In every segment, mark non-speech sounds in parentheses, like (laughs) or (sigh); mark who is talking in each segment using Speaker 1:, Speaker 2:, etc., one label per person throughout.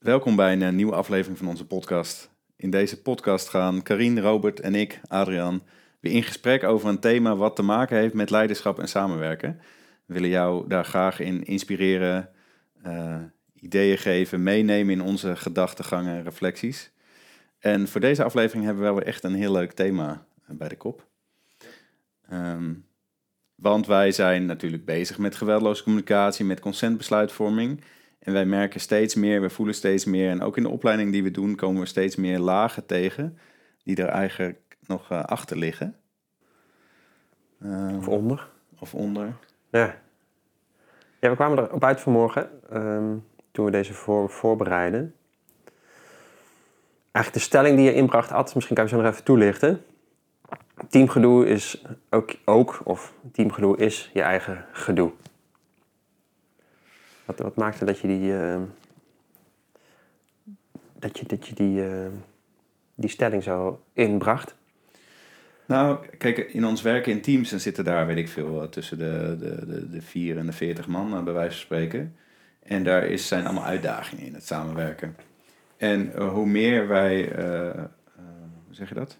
Speaker 1: Welkom bij een eh, nieuwe aflevering van onze podcast. In deze podcast gaan Karin, Robert en ik, Adriaan, weer in gesprek over een thema wat te maken heeft met leiderschap en samenwerken. We willen jou daar graag in inspireren, uh, ideeën geven, meenemen in onze gedachtegangen en reflecties. En voor deze aflevering hebben we wel echt een heel leuk thema eh, bij de kop. Um, want wij zijn natuurlijk bezig met geweldloze communicatie, met consentbesluitvorming. En wij merken steeds meer, we voelen steeds meer. En ook in de opleiding die we doen, komen we steeds meer lagen tegen die er eigenlijk nog uh, achter liggen.
Speaker 2: Uh, of onder.
Speaker 1: Of onder.
Speaker 2: Ja. Ja, we kwamen erop uit vanmorgen, um, toen we deze voor, voorbereiden. Eigenlijk de stelling die je inbracht, Ad, misschien kan je zo nog even toelichten. Teamgedoe is ook, ook, of teamgedoe is je eigen gedoe. Wat, maakte dat je die, uh, dat je, dat je die, uh, die stelling zo inbracht?
Speaker 1: Nou, kijk, in ons werken in teams dan zitten daar, weet ik veel, tussen de, de, de, de 4 en de 40 man, eh, bij wijze van spreken. En daar is, zijn allemaal uitdagingen in het samenwerken. En hoe meer wij, hoe zeg je dat?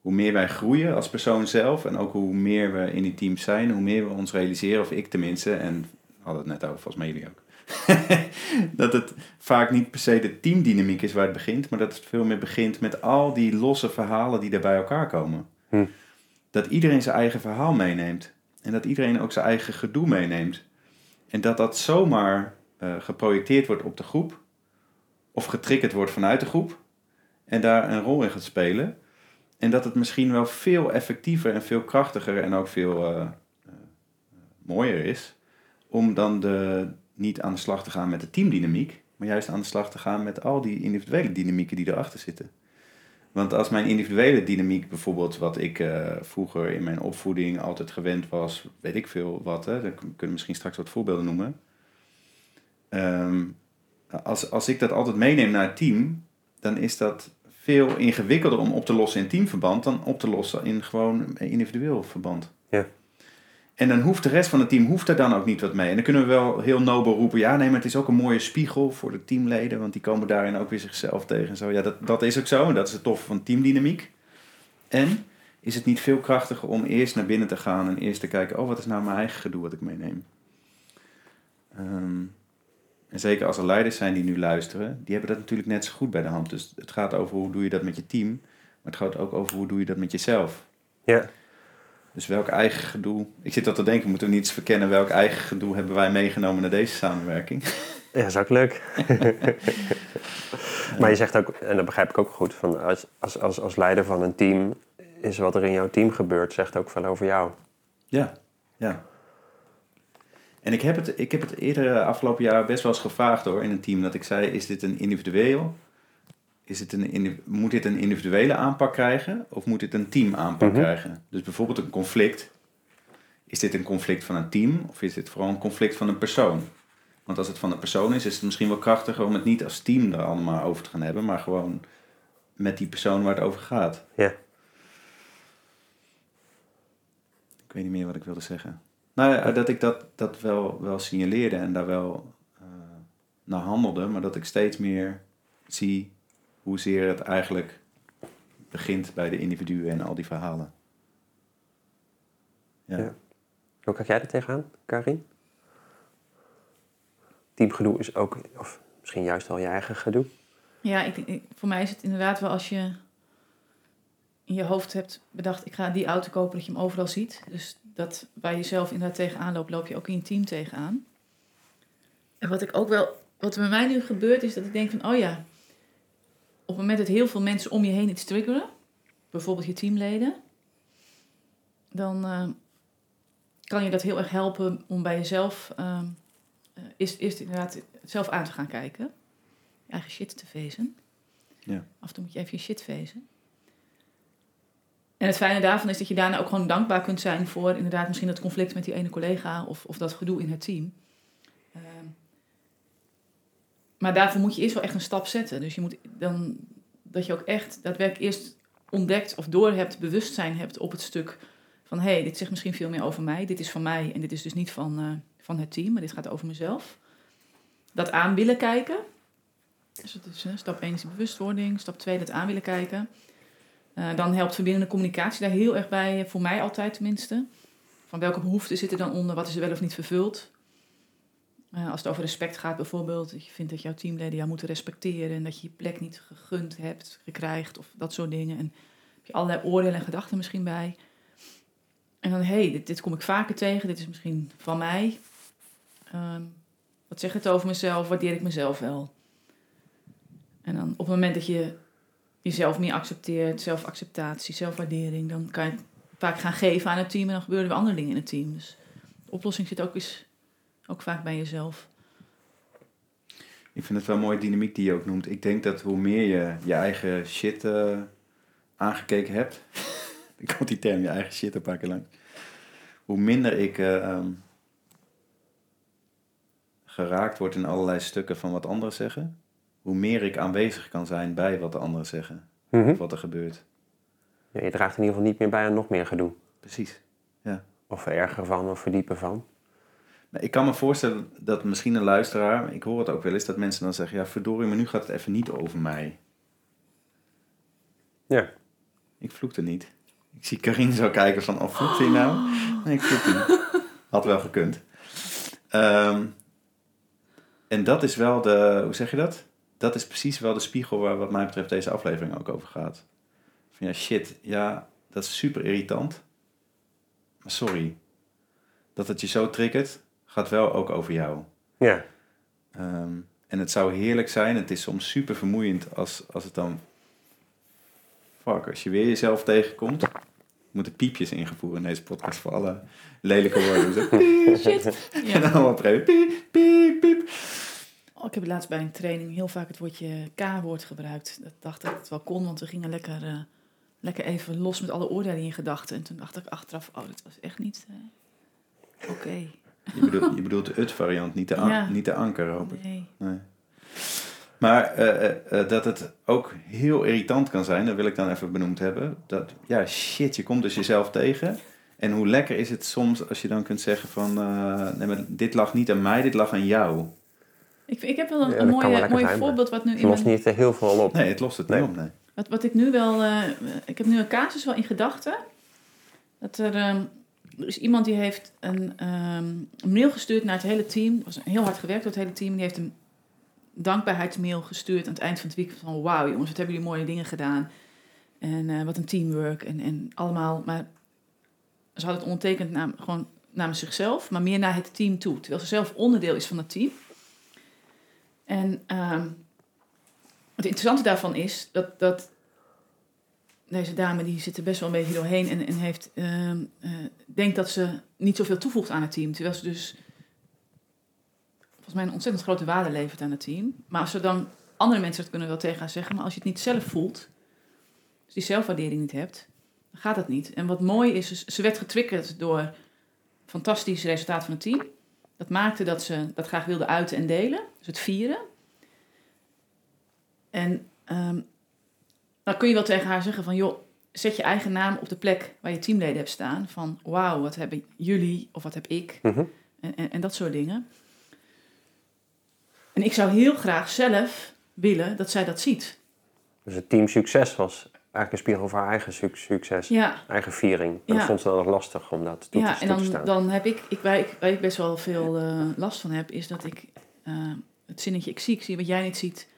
Speaker 1: Hoe meer wij groeien als persoon zelf en ook hoe meer we in die teams zijn, hoe meer we ons realiseren, of ik tenminste, en hadden het net over, volgens mij jullie ook. (laughs) dat het vaak niet per se de teamdynamiek is waar het begint, maar dat het veel meer begint met al die losse verhalen die er bij elkaar komen. Hm. Dat iedereen zijn eigen verhaal meeneemt. En dat iedereen ook zijn eigen gedoe meeneemt. En dat dat zomaar uh, geprojecteerd wordt op de groep, of getriggerd wordt vanuit de groep, en daar een rol in gaat spelen. En dat het misschien wel veel effectiever en veel krachtiger en ook veel uh, uh, mooier is om dan de, niet aan de slag te gaan met de teamdynamiek, maar juist aan de slag te gaan met al die individuele dynamieken die erachter zitten. Want als mijn individuele dynamiek, bijvoorbeeld wat ik uh, vroeger in mijn opvoeding altijd gewend was, weet ik veel wat, hè, dan kunnen we misschien straks wat voorbeelden noemen. Um, als, als ik dat altijd meeneem naar het team, dan is dat veel ingewikkelder om op te lossen in teamverband dan op te lossen in gewoon individueel verband.
Speaker 2: Ja.
Speaker 1: En dan hoeft de rest van het team hoeft er dan ook niet wat mee. En dan kunnen we wel heel nobel roepen, ja nee, maar het is ook een mooie spiegel voor de teamleden, want die komen daarin ook weer zichzelf tegen en zo. Ja, dat, dat is ook zo en dat is het toffe van teamdynamiek. En is het niet veel krachtiger om eerst naar binnen te gaan en eerst te kijken, oh wat is nou mijn eigen gedoe wat ik meeneem. Um, en zeker als er leiders zijn die nu luisteren, die hebben dat natuurlijk net zo goed bij de hand. Dus het gaat over hoe doe je dat met je team, maar het gaat ook over hoe doe je dat met jezelf.
Speaker 2: Ja.
Speaker 1: Dus welk eigen gedoe. Ik zit al te denken, moeten we niet eens verkennen welk eigen gedoe hebben wij meegenomen naar deze samenwerking? (laughs)
Speaker 2: Ja, dat is ook leuk. (laughs) maar je zegt ook, en dat begrijp ik ook goed, van als, als, als, als leider van een team is wat er in jouw team gebeurt, zegt ook veel over jou.
Speaker 1: Ja, ja. En ik heb het, ik heb het eerder afgelopen jaar best wel eens gevraagd hoor in een team. Dat ik zei, is dit een individueel? Is het een, moet dit een individuele aanpak krijgen? Of moet dit een team aanpak mm -hmm. krijgen? Dus bijvoorbeeld een conflict. Is dit een conflict van een team? Of is dit vooral een conflict van een persoon? Want als het van een persoon is, is het misschien wel krachtiger om het niet als team er allemaal over te gaan hebben. Maar gewoon met die persoon waar het over gaat.
Speaker 2: Ja.
Speaker 1: Ik weet niet meer wat ik wilde zeggen. Nou ja, dat ik dat, dat wel, wel signaleerde en daar wel uh, naar handelde, maar dat ik steeds meer zie hoezeer het eigenlijk begint bij de individuen en al die verhalen.
Speaker 2: Ja. ja. Hoe kijk jij er tegenaan, Karin? Teamgedoe is ook, of misschien juist wel je eigen gedoe?
Speaker 3: Ja, ik, ik, voor mij is het inderdaad wel als je in je hoofd hebt bedacht, ik ga die auto kopen dat je hem overal ziet. Dus dat waar je zelf inderdaad tegenaan loopt, loop je ook in je team tegenaan. En wat ik ook wel, wat er bij mij nu gebeurt, is dat ik denk van, oh ja, het moment dat heel veel mensen om je heen iets triggeren, bijvoorbeeld je teamleden, dan uh, kan je dat heel erg helpen om bij jezelf uh, eerst, eerst inderdaad zelf aan te gaan kijken. Je eigen shit te vezen.
Speaker 1: Ja.
Speaker 3: Af en toe moet je even je shit vezen. En het fijne daarvan is dat je daarna ook gewoon dankbaar kunt zijn voor inderdaad misschien dat conflict met die ene collega of, of dat gedoe in het team. Uh, maar daarvoor moet je eerst wel echt een stap zetten. Dus je moet dan dat je ook echt daadwerkelijk eerst ontdekt of doorhebt, bewustzijn hebt op het stuk van hé, hey, dit zegt misschien veel meer over mij, dit is van mij en dit is dus niet van, uh, van het team, maar dit gaat over mezelf. Dat aan willen kijken Dus het is, eh, stap 1 is bewustwording, stap 2 dat aan willen kijken. Eh, dan helpt verbindende communicatie daar heel erg bij, eh, voor mij altijd tenminste. Van welke behoeften zitten dan onder, wat is er wel of niet vervuld? Eh, als het over respect gaat bijvoorbeeld, dat je vindt dat jouw teamleden jou moeten respecteren en dat je je plek niet gegund hebt, gekrijgt of dat soort dingen. En heb je allerlei oordelen en gedachten misschien bij. En dan, hé, hey, dit, dit kom ik vaker tegen, dit is misschien van mij. Ehm, wat zegt het over mezelf? Waardeer ik mezelf wel? En dan op het moment dat je jezelf meer accepteert, zelfacceptatie, zelfwaardering, dan kan je het vaak gaan geven aan het team en dan gebeuren er weer andere dingen in het team. Dus de oplossing zit ook, eens, ook vaak bij jezelf.
Speaker 1: Ik vind het wel een mooie dynamiek die je ook noemt. Ik denk dat hoe meer je je eigen shit eh, aangekeken hebt. (laughs) ik komt die term je eigen shit een paar keer lang. Hoe minder ik eh, ehm, geraakt word in allerlei stukken van wat anderen zeggen. Hoe meer ik aanwezig kan zijn bij wat de anderen zeggen.
Speaker 2: Mhm.
Speaker 1: Of wat er gebeurt.
Speaker 2: Ja, je draagt in ieder geval niet meer bij aan nog meer gedoe.
Speaker 1: Precies.
Speaker 2: Of erger van, of verdiepen van.
Speaker 1: Maar ik kan me voorstellen dat misschien een luisteraar, ik hoor het ook wel eens, dat mensen dan zeggen, ja verdorie, maar nu gaat het even niet over mij.
Speaker 2: Ja.
Speaker 1: Ik vloekte niet. Ik zie Karin zo kijken van, oh vloekt hij nou? Nee, ik vloekte niet. Had wel gekund. Ehm, en dat is wel de, hoe zeg je dat? Dat is precies wel de spiegel waar wat mij betreft deze aflevering ook over gaat. Van ja, shit, ja, dat is super irritant. Maar sorry. Dat het je zo triggert, gaat wel ook over jou.
Speaker 2: Ja.
Speaker 1: Ehm, en het zou heerlijk zijn, het is soms super vermoeiend als, als het dan... Fuck, als je weer jezelf tegenkomt. Er moeten piepjes ingevoerd in deze podcast voor alle lelijke woorden. Zo, (laughs) piep,
Speaker 3: Shit.
Speaker 1: En
Speaker 3: Ja.
Speaker 1: een gegeven moment piep, piep, piep.
Speaker 3: Oh, ik heb laatst bij een training heel vaak het woordje K-woord gebruikt. Dat dacht ik dat het wel kon, want we gingen lekker, eh, lekker even los met alle oordelen in gedachten. En toen dacht ik achteraf, oh, dat was echt niet eh, oké.
Speaker 1: Je bedoelt, je bedoelt de ut-variant, niet, de an-
Speaker 3: Ja.
Speaker 1: niet de anker, hoop ik.
Speaker 3: Nee.
Speaker 1: Nee. Maar eh, eh, eh, dat het ook heel irritant kan zijn, dat wil ik dan even benoemd hebben. Dat, ja, shit, je komt dus jezelf tegen. En hoe lekker is het soms als je dan kunt zeggen van... eh, nee, maar dit lag niet aan mij, dit lag aan jou.
Speaker 3: Ik, ik heb wel een,
Speaker 2: Ja,
Speaker 3: een mooie,
Speaker 2: zijn, maar
Speaker 3: voorbeeld wat nu
Speaker 2: Het
Speaker 3: in
Speaker 2: lost
Speaker 3: mijn,
Speaker 2: niet heel veel op.
Speaker 1: Nee, het lost het
Speaker 2: Nee.
Speaker 1: niet op, nee.
Speaker 3: wat, wat ik nu wel, eh, ik heb nu een casus wel in gedachten. Dat er, ehm, er is iemand die heeft een, ehm, een mail gestuurd naar het hele team. Er was heel hard gewerkt door het hele team. Die heeft een dankbaarheidsmail gestuurd aan het eind van het weekend. Van wauw jongens, wat hebben jullie mooie dingen gedaan. En eh, wat een teamwork en, en allemaal. Maar ze had het ondertekend nam, gewoon namens zichzelf, maar meer naar het team toe. Terwijl ze zelf onderdeel is van het team. En ehm, het interessante daarvan is dat, dat deze dame die zit er best wel een beetje doorheen en, en heeft, ehm, eh, denkt dat ze niet zoveel toevoegt aan het team. Terwijl ze dus volgens mij een ontzettend grote waarde levert aan het team. Maar als ze dan andere mensen dat kunnen wel tegen haar zeggen, maar als je het niet zelf voelt, dus die zelfwaardering niet hebt, dan gaat het niet. En wat mooi is, is ze werd getriggerd door fantastisch resultaat van het team. Dat maakte dat ze dat graag wilde uiten en delen. Dus het vieren. En ehm, dan kun je wel tegen haar zeggen van... joh, zet je eigen naam op de plek waar je teamleden hebt staan. Van wauw, wat hebben jullie of wat heb ik?
Speaker 2: Mhm.
Speaker 3: En, en, en dat soort dingen. En ik zou heel graag zelf willen dat zij dat ziet.
Speaker 2: Dus het team succes was eigenlijk een spiegel voor haar eigen suc- succes.
Speaker 3: Ja,
Speaker 2: Eigen viering. En
Speaker 3: Ja.
Speaker 2: dat vond ze dan nog lastig om dat toe,
Speaker 3: ja
Speaker 2: te,
Speaker 3: en
Speaker 2: toe te
Speaker 3: dan,
Speaker 2: staan.
Speaker 3: dan heb ik, ik, waar, ik, waar ik best wel veel eh, last van heb, is dat ik eh, het zinnetje, ik zie, ik zie wat jij niet ziet.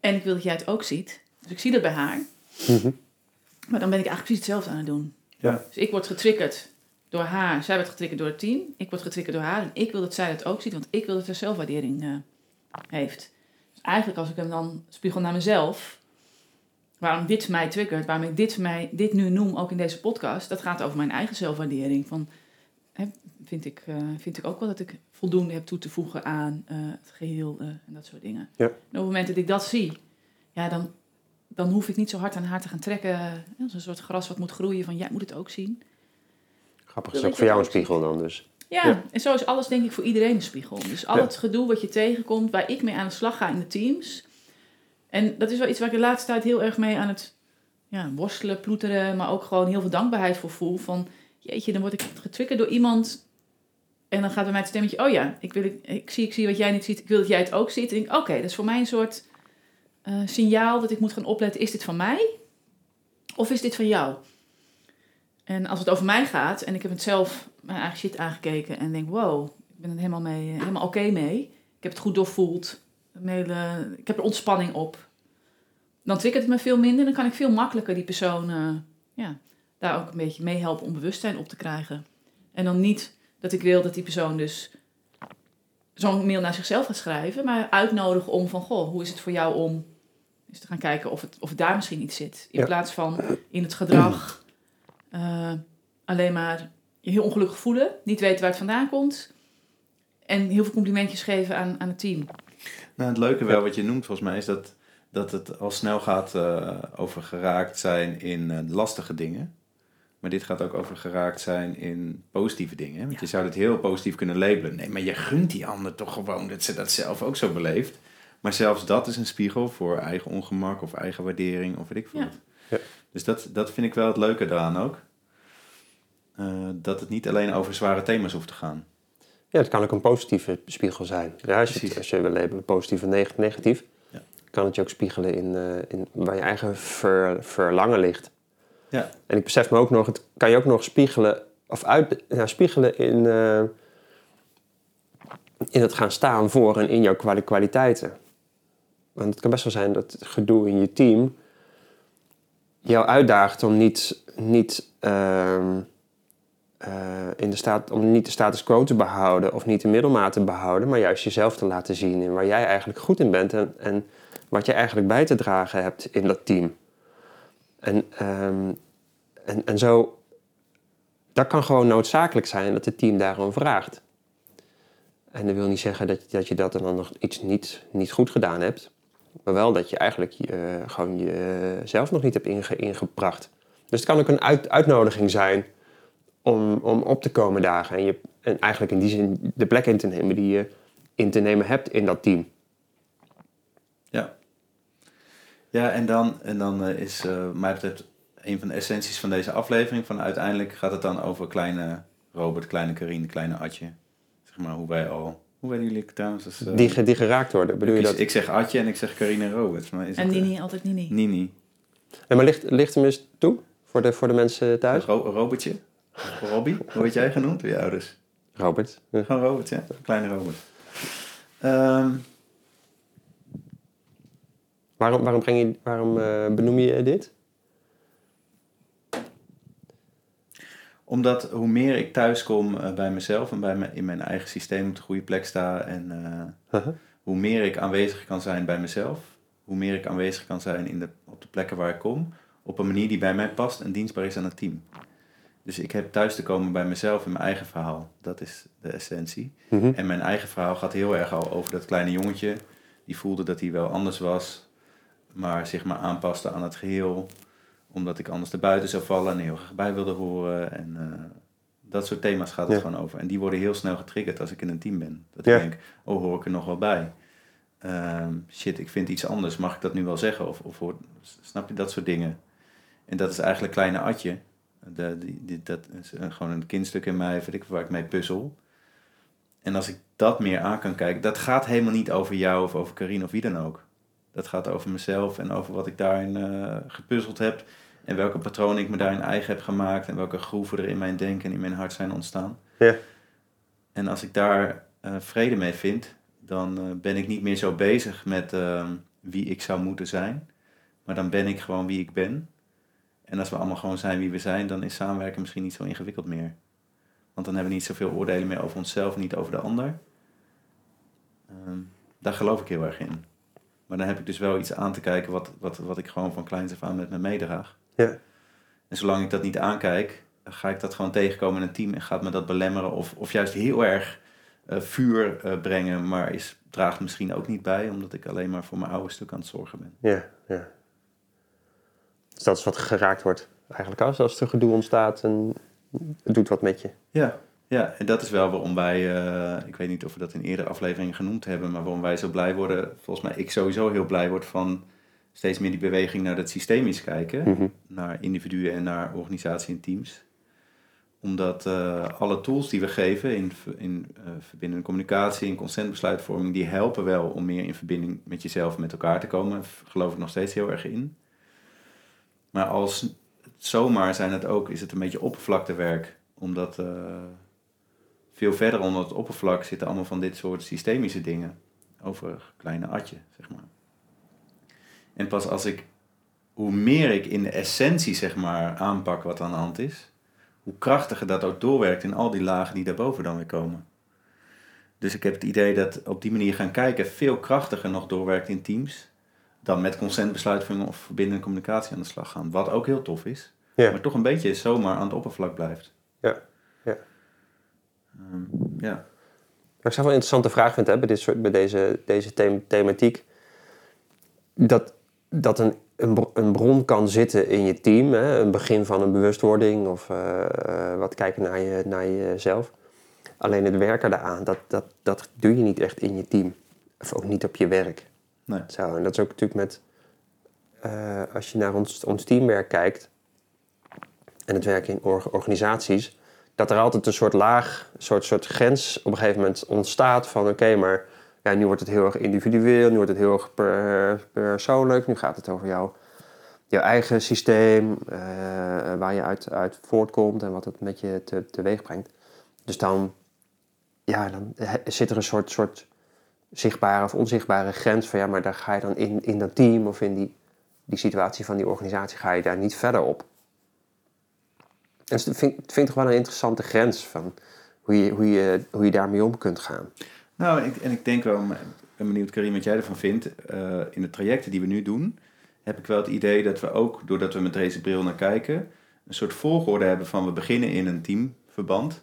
Speaker 3: En ik wil dat jij het ook ziet. Dus ik zie dat bij haar.
Speaker 2: Mhm.
Speaker 3: Maar dan ben ik eigenlijk precies hetzelfde aan het doen.
Speaker 1: Ja.
Speaker 3: Dus ik word getriggerd door haar. Zij wordt getriggerd door het team. Ik word getriggerd door haar. En ik wil dat zij het ook ziet. Want ik wil dat zij zelfwaardering eh, heeft. Dus eigenlijk als ik hem dan spiegel naar mezelf. Waarom dit mij triggert. Waarom ik dit, mij, dit nu noem, ook in deze podcast. Dat gaat over mijn eigen zelfwaardering. Van, hè, vind, ik, eh, vind ik ook wel dat ik voldoende heb toe te voegen aan eh, het geheel. eh, en dat soort dingen.
Speaker 2: Ja.
Speaker 3: En op het moment dat ik dat zie. Ja, dan, dan hoef ik niet zo hard aan haar te gaan trekken. Ja, Als een soort gras wat moet groeien. Van jij moet het ook zien.
Speaker 2: Grappig,
Speaker 3: wil
Speaker 2: is ook
Speaker 3: dat
Speaker 2: voor jou een spiegel dan dus.
Speaker 3: Ja,
Speaker 1: Ja.
Speaker 3: en zo is alles denk ik voor iedereen een spiegel. Dus al
Speaker 1: Ja.
Speaker 3: het gedoe wat je tegenkomt, waar ik mee aan de slag ga in de teams. En dat is wel iets waar ik de laatste tijd heel erg mee aan het ja, worstelen, ploeteren, maar ook gewoon heel veel dankbaarheid voor voel. Van jeetje, dan word ik getriggerd door iemand. En dan gaat bij mij het stemmetje, oh ja, ik, wil, ik, ik, zie, ik zie wat jij niet ziet, ik wil dat jij het ook ziet. En ik denk, oké, dat is voor mij een soort eh, signaal dat ik moet gaan opletten: is dit van mij of is dit van jou? En als het over mij gaat en ik heb het zelf mijn eigen shit aangekeken en denk: wow, ik ben er helemaal, mee, helemaal oké mee. Ik heb het goed doorvoeld. Ik heb er ontspanning op. Dan triggert het me veel minder. Dan kan ik veel makkelijker die persoon eh, ja, daar ook een beetje mee helpen om bewustzijn op te krijgen. En dan niet dat ik wil dat die persoon dus zo'n mail naar zichzelf gaat schrijven, maar uitnodigen om van, goh, hoe is het voor jou om eens te gaan kijken of het, of het daar misschien iets zit. In
Speaker 2: Ja.
Speaker 3: plaats van in het gedrag eh, alleen maar je heel ongelukkig voelen, niet weten waar het vandaan komt en heel veel complimentjes geven aan, aan het team.
Speaker 1: Nou, het leuke wel wat je noemt volgens mij is dat, dat het al snel gaat eh, over geraakt zijn in eh, lastige dingen. Maar dit gaat ook over geraakt zijn in positieve dingen. hè? Want je zou dit heel positief kunnen labelen. Nee, maar je gunt die ander toch gewoon dat ze dat zelf ook zo beleeft. Maar zelfs dat is een spiegel voor eigen ongemak of eigen waardering of weet ik veel.
Speaker 3: Ja.
Speaker 1: Dus dat, dat vind ik wel het leuke daaraan ook. Eh, dat het niet alleen over zware thema's hoeft te gaan.
Speaker 2: Ja, het kan ook een positieve spiegel zijn. Ja, als, je, het-
Speaker 1: Precies.
Speaker 2: als je wil labelen positief en neg- negatief,
Speaker 1: Ja.
Speaker 2: kan het je ook spiegelen in, eh, in waar je eigen ver- verlangen ligt.
Speaker 1: Ja.
Speaker 2: En ik besef me ook nog, het kan je ook nog spiegelen, of uit, spiegelen in, eh, in het gaan staan voor en in jouw kwali- kwaliteiten. Want het kan best wel zijn dat het gedoe in je team jou uitdaagt om niet, niet ehm, eh, in de staat, om niet de status quo te behouden of niet de middelmaat te behouden, maar juist jezelf te laten zien in waar jij eigenlijk goed in bent en, en wat je eigenlijk bij te dragen hebt in dat team. En, ehm, en, en zo, dat kan gewoon noodzakelijk zijn dat het team daarom vraagt. En dat wil niet zeggen dat, dat je dat dan nog iets niet, niet goed gedaan hebt, maar wel dat je eigenlijk eh, gewoon jezelf nog niet hebt inge, ingebracht. Dus het kan ook een uit, uitnodiging zijn om, om op te komen dagen en, je, en eigenlijk in die zin de plek in te nemen die je in te nemen hebt in dat team.
Speaker 1: Ja. Ja, en dan, en dan eh, is eh mij betreft een van de essenties van deze aflevering. Van uiteindelijk gaat het dan over kleine Robert, kleine Karine, kleine Atje. Zeg maar hoe wij al... Hoe werden jullie trouwens? Dus, eh,
Speaker 2: Die, die geraakt worden, bedoel je
Speaker 1: ik,
Speaker 2: dat?
Speaker 1: ik zeg Atje en ik zeg Karine en Robert. Maar is
Speaker 3: En
Speaker 1: het,
Speaker 3: Nini, altijd Nini.
Speaker 1: Nini.
Speaker 2: Nee, maar ligt, ligt hem eens toe voor de, voor de mensen thuis?
Speaker 1: Ro- Robertje. Robbie. Hoe word jij genoemd door je ouders?
Speaker 2: Robert. Ja.
Speaker 1: Gewoon Robert, ja. Kleine Robert. Ehm,
Speaker 2: Waarom, waarom, breng je, waarom eh, benoem je dit?
Speaker 1: Omdat hoe meer ik thuis kom eh, bij mezelf en bij me, in mijn eigen systeem op de goede plek sta en eh,
Speaker 2: Uh-huh.
Speaker 1: hoe meer ik aanwezig kan zijn bij mezelf, hoe meer ik aanwezig kan zijn in de, op de plekken waar ik kom, op een manier die bij mij past en dienstbaar is aan het team. Dus ik heb thuis te komen bij mezelf in mijn eigen verhaal. Dat is de essentie.
Speaker 2: Mhm.
Speaker 1: En mijn eigen verhaal gaat heel erg al over dat kleine jongetje. Die voelde dat hij wel anders was, maar zich maar aanpaste aan het geheel. Omdat ik anders erbuiten zou vallen en heel graag bij wilde horen. En eh, dat soort thema's gaat het
Speaker 2: Ja.
Speaker 1: gewoon over. En die worden heel snel getriggerd als ik in een team ben. Dat
Speaker 2: Ja.
Speaker 1: ik denk, oh hoor ik er nog wel bij? Ehm, shit, ik vind iets anders. Mag ik dat nu wel zeggen? Of, of hoort- snap je dat soort dingen? En dat is eigenlijk kleine Atje. De, die, die, dat is eh, gewoon een kindstuk in mij, weet ik, waar ik mee puzzel. En als ik dat meer aan kan kijken, dat gaat helemaal niet over jou of over Karine of wie dan ook. Dat gaat over mezelf en over wat ik daarin eh, gepuzzeld heb. En welke patronen ik me daarin eigen heb gemaakt. En welke groeven er in mijn denken en in mijn hart zijn ontstaan.
Speaker 2: Ja.
Speaker 1: En als ik daar eh, vrede mee vind, dan eh, ben ik niet meer zo bezig met eh, wie ik zou moeten zijn. Maar dan ben ik gewoon wie ik ben. En als we allemaal gewoon zijn wie we zijn, dan is samenwerken misschien niet zo ingewikkeld meer. Want dan hebben we niet zoveel oordelen meer over onszelf, niet over de ander. Ehm, daar geloof ik heel erg in. Maar dan heb ik dus wel iets aan te kijken wat, wat, wat ik gewoon van kleins af aan met me meedraag.
Speaker 2: Ja.
Speaker 1: En zolang ik dat niet aankijk, ga ik dat gewoon tegenkomen in een team en gaat me dat belemmeren of, of juist heel erg eh, vuur eh, brengen, maar is, draagt misschien ook niet bij, omdat ik alleen maar voor mijn oude stuk aan het zorgen ben.
Speaker 2: Ja, ja. Dus dat is wat geraakt wordt eigenlijk als, als er gedoe ontstaat en het doet wat met je.
Speaker 1: Ja, ja, en dat is wel waarom wij, eh, ik weet niet of we dat in eerdere afleveringen genoemd hebben, maar waarom wij zo blij worden. Volgens mij, ik sowieso heel blij word van steeds meer die beweging naar dat systemisch kijken.
Speaker 2: Mhm.
Speaker 1: Naar individuen en naar organisatie en teams. Omdat eh, alle tools die we geven in, in uh, verbindende communicatie, in consentbesluitvorming, die helpen wel om meer in verbinding met jezelf en met elkaar te komen. Daar geloof ik nog steeds heel erg in. Maar als zomaar zijn het ook, is het een beetje oppervlaktewerk. Omdat veel verder onder het oppervlak zitten allemaal van dit soort systemische dingen. Over kleine atje, zeg maar. En pas als ik, hoe meer ik in de essentie, zeg maar, aanpak wat aan de hand is, hoe krachtiger dat ook doorwerkt in al die lagen die daarboven dan weer komen. Dus ik heb het idee dat op die manier gaan kijken veel krachtiger nog doorwerkt in teams dan met consentbesluitvorming of verbindende communicatie aan de slag gaan. Wat ook heel tof is,
Speaker 2: Ja.
Speaker 1: maar toch een beetje zomaar aan het oppervlak blijft.
Speaker 2: Ja,
Speaker 1: Ehm, ja.
Speaker 2: Wat ik zelf wel een interessante vraag vind hè, bij, dit soort, bij deze, deze them- thematiek. Dat, dat een, een, bro- een bron kan zitten in je team. Hè, een begin van een bewustwording of eh, eh, wat kijken naar, je, naar jezelf. Alleen het werken daaraan, dat, dat, dat doe je niet echt in je team. Of ook niet op je werk.
Speaker 1: Nee.
Speaker 2: Zo, en dat is ook natuurlijk met... eh, als je naar ons, ons teamwerk kijkt... en het werken in org- organisaties... dat er altijd een soort laag, een soort, soort grens op een gegeven moment ontstaat... van oké, maar ja, nu wordt het heel erg individueel... nu wordt het heel erg per, persoonlijk... nu gaat het over jou, jouw eigen systeem... eh, waar je uit, uit voortkomt en wat het met je te, teweeg brengt. Dus dan, ja, dan zit er een soort... soort zichtbare of onzichtbare grens van ja, maar daar ga je dan in, in dat team of in die, die situatie van die organisatie ga je daar niet verder op. En dat vind, vind ik toch wel een interessante grens van hoe je, hoe je, hoe je daarmee om kunt gaan.
Speaker 1: Nou, ik, en ik denk wel, ben benieuwd Karim wat jij ervan vindt. Eh, in de trajecten die we nu doen, heb ik wel het idee dat we ook, doordat we met deze bril naar kijken, een soort volgorde hebben van we beginnen in een teamverband.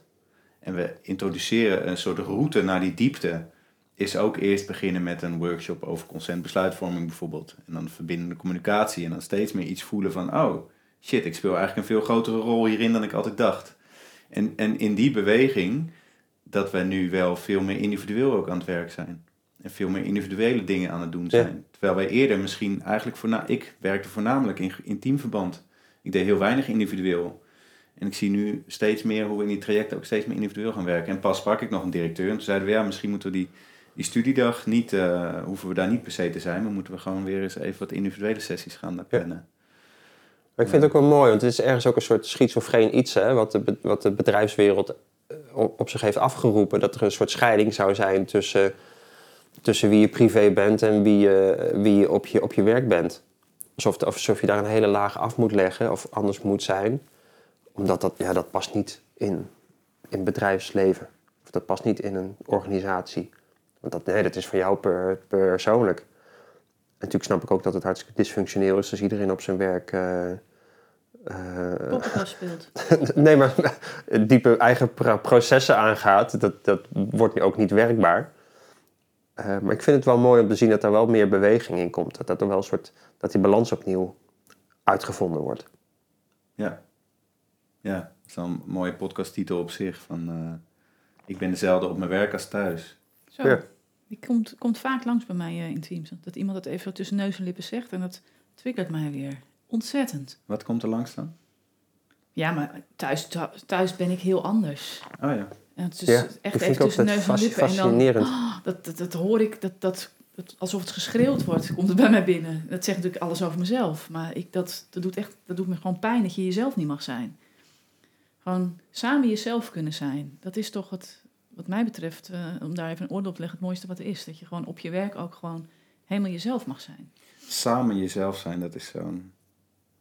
Speaker 1: En we introduceren een soort route naar die diepte. Is ook eerst beginnen met een workshop over consentbesluitvorming bijvoorbeeld. En dan verbindende communicatie. En dan steeds meer iets voelen van, oh shit, ik speel eigenlijk een veel grotere rol hierin dan ik altijd dacht. En, en in die beweging dat we nu wel veel meer individueel ook aan het werk zijn. En veel meer individuele dingen aan het doen zijn. Terwijl wij eerder misschien eigenlijk... Voorna ik werkte voornamelijk in, in teamverband. Ik deed heel weinig individueel. En ik zie nu steeds meer hoe we in die trajecten ook steeds meer individueel gaan werken. En pas sprak ik nog een directeur. En toen zeiden we, ja, misschien moeten we die, die studiedag niet... eh, hoeven we daar niet per se te zijn. Maar moeten we gewoon weer eens even wat individuele sessies gaan plannen.
Speaker 2: Maar ik vind het ook wel mooi, want het is ergens ook een soort schizofreen iets, hè, wat, de, wat de bedrijfswereld eh, op zich heeft afgeroepen. Dat er een soort scheiding zou zijn tussen, tussen wie je privé bent en wie je, wie je, op, je op je werk bent. Alsof, alsof je daar een hele laag af moet leggen of anders moet zijn. Omdat dat, ja, dat past niet in, in bedrijfsleven. Of dat past niet in een organisatie. Want dat, nee, dat is van jou per, persoonlijk. En natuurlijk snap ik ook dat het hartstikke dysfunctioneel is als iedereen op zijn werk. eh, eh,
Speaker 3: Poppenkast (laughs) speelt.
Speaker 2: nee, maar (laughs) diepe eigen pro- processen aangaat, dat, dat wordt nu ook niet werkbaar. Eh, maar ik vind het wel mooi om te zien dat er wel meer beweging in komt. Dat, dat er wel een soort, dat die balans opnieuw uitgevonden wordt.
Speaker 1: Ja. Ja, dat is dan een mooie podcasttitel op zich. Van, eh, ik ben dezelfde op mijn werk als thuis.
Speaker 3: Zo.
Speaker 2: Ja.
Speaker 3: Die komt, komt vaak langs bij mij eh, in Teams. Dat iemand dat even tussen neus en lippen zegt en dat triggert mij weer. Ontzettend.
Speaker 1: Wat komt er langs dan?
Speaker 3: Ja, maar thuis, thu- thuis ben ik heel anders.
Speaker 1: Oh ja.
Speaker 3: En het is
Speaker 2: Ja,
Speaker 3: echt even
Speaker 2: vind ik ook
Speaker 3: tussen
Speaker 2: dat
Speaker 3: neus en lippen. En dan,
Speaker 2: fascinerend.
Speaker 3: Dat, dat, dat hoor ik, dat, dat, dat, alsof het geschreeuwd wordt, komt het bij mij binnen. Dat zegt natuurlijk alles over mezelf. Maar ik, dat, dat, doet echt, dat doet me gewoon pijn dat je jezelf niet mag zijn. Gewoon samen jezelf kunnen zijn. Dat is toch het, wat mij betreft, eh, om daar even een oordeel op te leggen, het mooiste wat er is. Dat je gewoon op je werk ook gewoon helemaal jezelf mag zijn.
Speaker 1: Samen jezelf zijn, dat is zo'n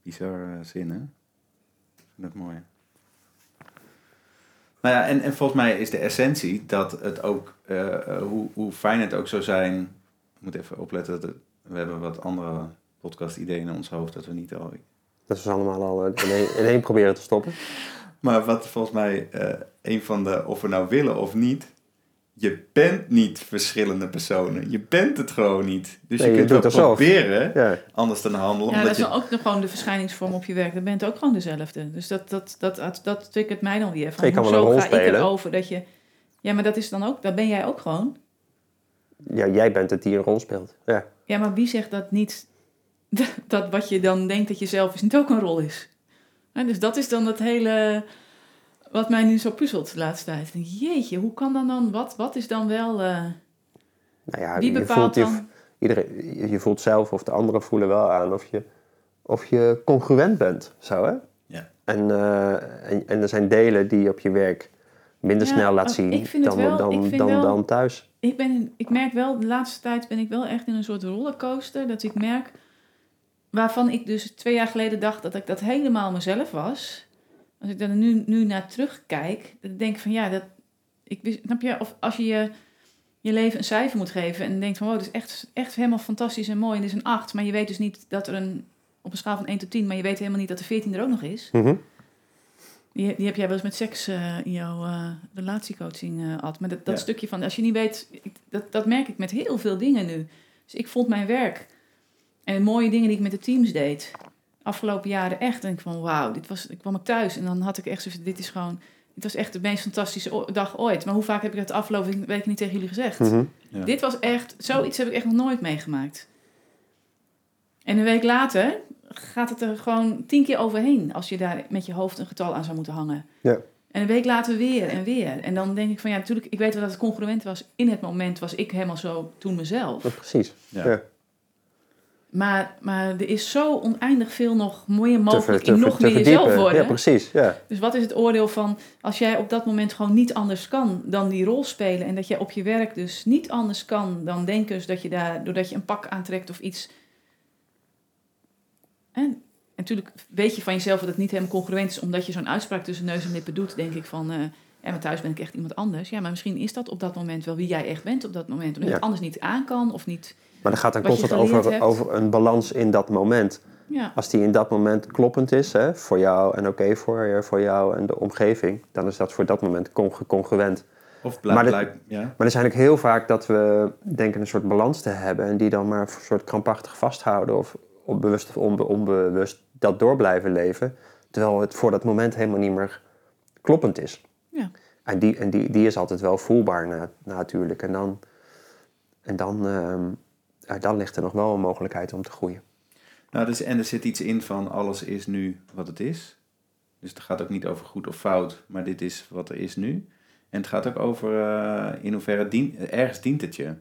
Speaker 1: bizar eh, zin, hè? Ik vind dat mooi. Nou ja, en, en volgens mij is de essentie dat het ook, eh, hoe, hoe fijn het ook zou zijn... Ik moet even opletten, dat het- we hebben wat andere podcast-ideeën in ons hoofd, dat we niet al...
Speaker 2: Dat we allemaal al eh, in één, in één proberen te stoppen.
Speaker 1: Maar wat volgens mij eh, een van de, of we nou willen of niet, je bent niet verschillende personen. Je bent het gewoon niet. Dus
Speaker 2: Nee,
Speaker 1: je
Speaker 2: je
Speaker 1: kunt wel
Speaker 2: het
Speaker 1: proberen
Speaker 2: Ja,
Speaker 1: anders te handelen.
Speaker 3: Ja, dat
Speaker 1: omdat
Speaker 3: is
Speaker 1: je,
Speaker 3: ook nog gewoon de verschijningsvorm op je werk. Dan bent ook gewoon dezelfde. Dus dat, dat, dat, dat, dat triggert mij dan weer. Van,
Speaker 2: Je kan wel een rol
Speaker 3: ga ik
Speaker 2: spelen.
Speaker 3: erover dat je... Ja, maar dat is dan ook... Dat ben jij ook gewoon.
Speaker 2: ja, jij bent het die een rol speelt. Ja.
Speaker 3: Ja, maar wie zegt dat niet... (laughs) Dat wat je dan denkt dat je zelf is, niet ook een rol is? Hè, dus dat is dan dat hele... wat mij nu zo puzzelt de laatste tijd. Ik denk, jeetje, hoe kan dan dan? Wat, wat is dan wel... eh,
Speaker 2: Nou ja,
Speaker 3: wie
Speaker 2: je
Speaker 3: bepaalt
Speaker 2: voelt, je,
Speaker 3: dan?
Speaker 2: iedereen, je- voelt zelf of de anderen voelen wel aan of je, of je congruent bent. Zo, hè?
Speaker 1: Ja.
Speaker 2: En, eh, en, en er zijn delen die je op je werk minder
Speaker 3: Ja,
Speaker 2: snel laat
Speaker 3: oh,
Speaker 2: zien dan,
Speaker 3: wel-
Speaker 2: dan,
Speaker 3: ik vind
Speaker 2: dan,
Speaker 3: wel-
Speaker 2: dan thuis.
Speaker 3: Ik, ben, ik merk wel, de laatste tijd ben ik wel echt in een soort rollercoaster. Dat ik merk, waarvan ik dus twee jaar geleden dacht dat ik dat helemaal mezelf was. Als ik daar nu, nu naar terugkijk, dan denk ik van ja, dat, ik, wist- snap je, of als je, je je leven een cijfer moet geven en denkt van wow, dat is echt, echt helemaal fantastisch en mooi en dit is een 8, maar je weet dus niet dat er een, op een schaal van 1 tot 10, maar je weet helemaal niet dat de 14 er ook nog is.
Speaker 2: Mhm.
Speaker 3: Die, die heb jij wel eens met seks eh, in jouw eh, relatiecoaching gehad. Maar dat, dat
Speaker 1: Ja.
Speaker 3: stukje van, als je niet weet, ik- dat, dat merk ik met heel veel dingen nu. Dus ik vond mijn werk en de mooie dingen die ik met de teams deed, afgelopen jaren echt. En ik van, wauw, dit was, ik kwam ik thuis en dan had ik echt zo van, dit is gewoon, dit was echt de meest fantastische dag ooit. Maar hoe vaak heb ik dat de afgelopen weken niet tegen jullie gezegd?
Speaker 2: Mhm.
Speaker 1: Ja.
Speaker 3: Dit was echt, zoiets heb ik echt nog nooit meegemaakt. En een week later gaat het er gewoon tien keer overheen als je daar met je hoofd een getal aan zou moeten hangen.
Speaker 2: Ja.
Speaker 3: En een week later weer en weer. En dan denk ik van ja, natuurlijk, ik weet wel dat het congruent was. In het moment was ik helemaal zo toen mezelf.
Speaker 2: Ja, precies.
Speaker 1: Ja.
Speaker 2: Ja.
Speaker 3: Maar, maar er is zo oneindig veel nog
Speaker 2: Te
Speaker 3: mogelijk
Speaker 2: te
Speaker 3: in nog
Speaker 2: te
Speaker 3: meer jezelf worden.
Speaker 2: Ja, precies. Ja.
Speaker 3: Dus wat is het oordeel van als jij op dat moment gewoon niet anders kan dan die rol spelen en dat jij op je werk dus niet anders kan dan denken dat je daar doordat je een pak aantrekt of iets. En natuurlijk weet je van jezelf dat het niet helemaal congruent is omdat je zo'n uitspraak tussen neus en lippen doet, denk ik van. eh ja, maar thuis ben ik echt iemand anders. Ja, maar misschien is dat op dat moment wel wie jij echt bent op dat moment. Omdat je
Speaker 2: Ja.
Speaker 3: het anders niet aan kan of niet.
Speaker 2: Maar dan gaat dan constant over, over een balans in dat moment.
Speaker 3: Ja,
Speaker 2: Als die in dat moment kloppend is, hè, voor jou en oké voor, voor jou en de omgeving, dan is dat voor dat moment con- congruent.
Speaker 1: Of
Speaker 2: Maar
Speaker 1: blijkt,
Speaker 2: dit-
Speaker 1: ja.
Speaker 2: Maar er zijn ook heel vaak dat we denken een soort balans te hebben en die dan maar een soort krampachtig vasthouden of onbewust of onbe- onbewust dat door blijven leven, terwijl het voor dat moment helemaal niet meer kloppend is.
Speaker 3: Ja.
Speaker 2: En, die, en die, die is altijd wel voelbaar na, natuurlijk. En dan, en dan, ehm, ja, dan ligt er nog wel een mogelijkheid om te groeien.
Speaker 1: Nou, dus, en er zit iets in van alles is nu wat het is. Dus het gaat ook niet over goed of fout, maar dit is wat er is nu. En het gaat ook over eh, in hoeverre dien, ergens dient het je.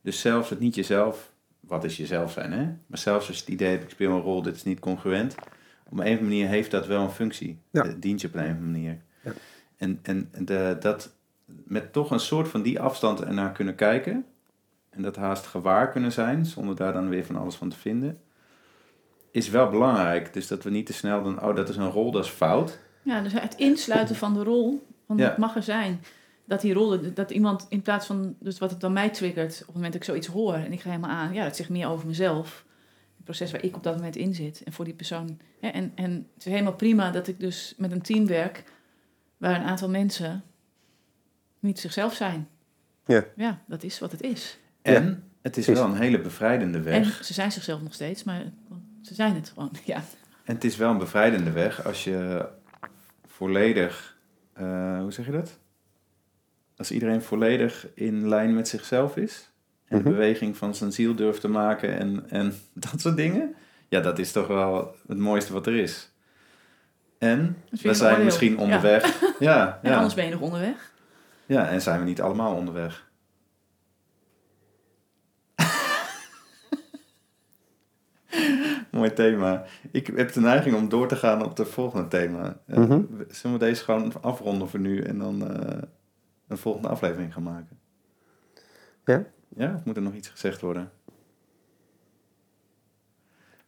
Speaker 1: Dus zelfs het niet jezelf, wat is jezelf zijn, hè? Maar zelfs als je het idee hebt, ik speel een rol, dit is niet congruent. Op een of andere manier heeft dat wel een functie.
Speaker 2: Ja.
Speaker 1: Het dient je op een of andere manier.
Speaker 2: Ja.
Speaker 1: En, en de, dat met toch een soort van die afstand ernaar kunnen kijken. En dat haast gewaar kunnen zijn, zonder daar dan weer van alles van te vinden is wel belangrijk. Dus dat we niet te snel dan, oh, dat is een rol, dat is fout.
Speaker 3: Ja, dus het insluiten van de rol, van
Speaker 1: Ja.
Speaker 3: wat mag er zijn. Dat die rol, dat iemand in plaats van, dus wat het dan mij triggert, op het moment dat ik zoiets hoor en ik ga helemaal aan, ja, dat zegt meer over mezelf. Het proces waar ik op dat moment in zit en voor die persoon. Hè, en, en het is helemaal prima dat ik dus met een team werk waar een aantal mensen niet zichzelf zijn.
Speaker 2: Ja.
Speaker 3: Ja, dat is wat het is.
Speaker 1: En het is wel een hele bevrijdende weg.
Speaker 3: En ze zijn zichzelf nog steeds, maar ze zijn het gewoon. (laughs) Ja,
Speaker 1: En het is wel een bevrijdende weg als je volledig, eh, hoe zeg je dat? Als iedereen volledig in lijn met zichzelf is. En de
Speaker 2: Mhm.
Speaker 1: beweging van zijn ziel durft te maken en, en (laughs) dat soort dingen. Ja, dat is toch wel het mooiste wat er is. En we zijn misschien
Speaker 3: Ja.
Speaker 1: onderweg. (laughs) Ja,
Speaker 3: en
Speaker 1: ja.
Speaker 3: anders ben je nog onderweg.
Speaker 1: ja, en zijn we niet allemaal onderweg. (laughs) Mooi thema. Ik heb de neiging om door te gaan op het volgende thema. Eh,
Speaker 2: Mhm.
Speaker 1: Zullen we deze gewoon afronden voor nu en dan eh, een volgende aflevering gaan maken?
Speaker 2: Ja?
Speaker 1: Ja, of moet er nog iets gezegd worden?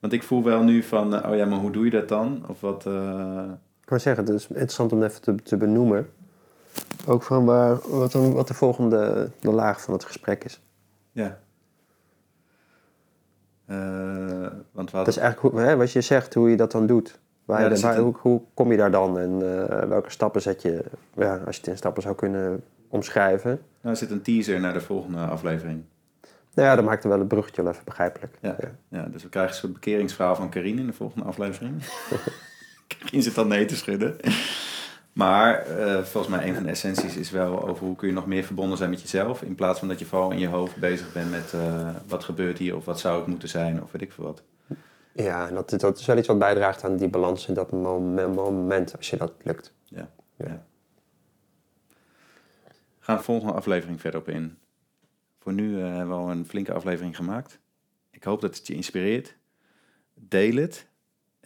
Speaker 1: Want ik voel wel nu van, eh, oh ja, maar hoe doe je dat dan? Of wat...
Speaker 2: Ik wou zeggen, het is interessant om even te, te benoemen. Ook van waar, wat, dan, wat de volgende de laag van het gesprek is.
Speaker 1: ja. Eh, want
Speaker 2: Dat is eigenlijk hoe, hè, wat je zegt, hoe je dat dan doet. Waar
Speaker 1: Ja,
Speaker 2: je, waar-
Speaker 1: zit een-
Speaker 2: hoe, hoe kom je daar dan en eh, welke stappen zet je, ja, als je het in stappen zou kunnen omschrijven.
Speaker 1: Nou, er zit een teaser naar de volgende aflevering.
Speaker 2: Nou ja, dat maakt wel het bruggetje wel even begrijpelijk.
Speaker 1: Ja. Ja, dus we krijgen een soort bekeringsverhaal van Karine in de volgende aflevering. (laughs) Karine zit dan nee te schudden. Maar eh, volgens mij een van de essenties is wel over hoe kun je nog meer verbonden zijn met jezelf. In plaats van dat je vooral in je hoofd bezig bent met eh, wat gebeurt hier of wat zou het moeten zijn of weet ik veel wat.
Speaker 2: Ja, en dat, dat is wel iets wat bijdraagt aan die balans in dat moment, moment als je dat lukt. Ja.
Speaker 1: Gaan de volgende aflevering verder op in. Voor nu eh, hebben we al een flinke aflevering gemaakt. Ik hoop dat het je inspireert. Deel het.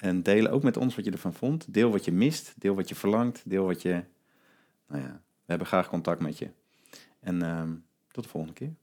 Speaker 1: En deel ook met ons wat je ervan vond. Deel wat je mist. Deel wat je verlangt. Deel wat je... Nou ja, we hebben graag contact met je. En ehm, tot de volgende keer.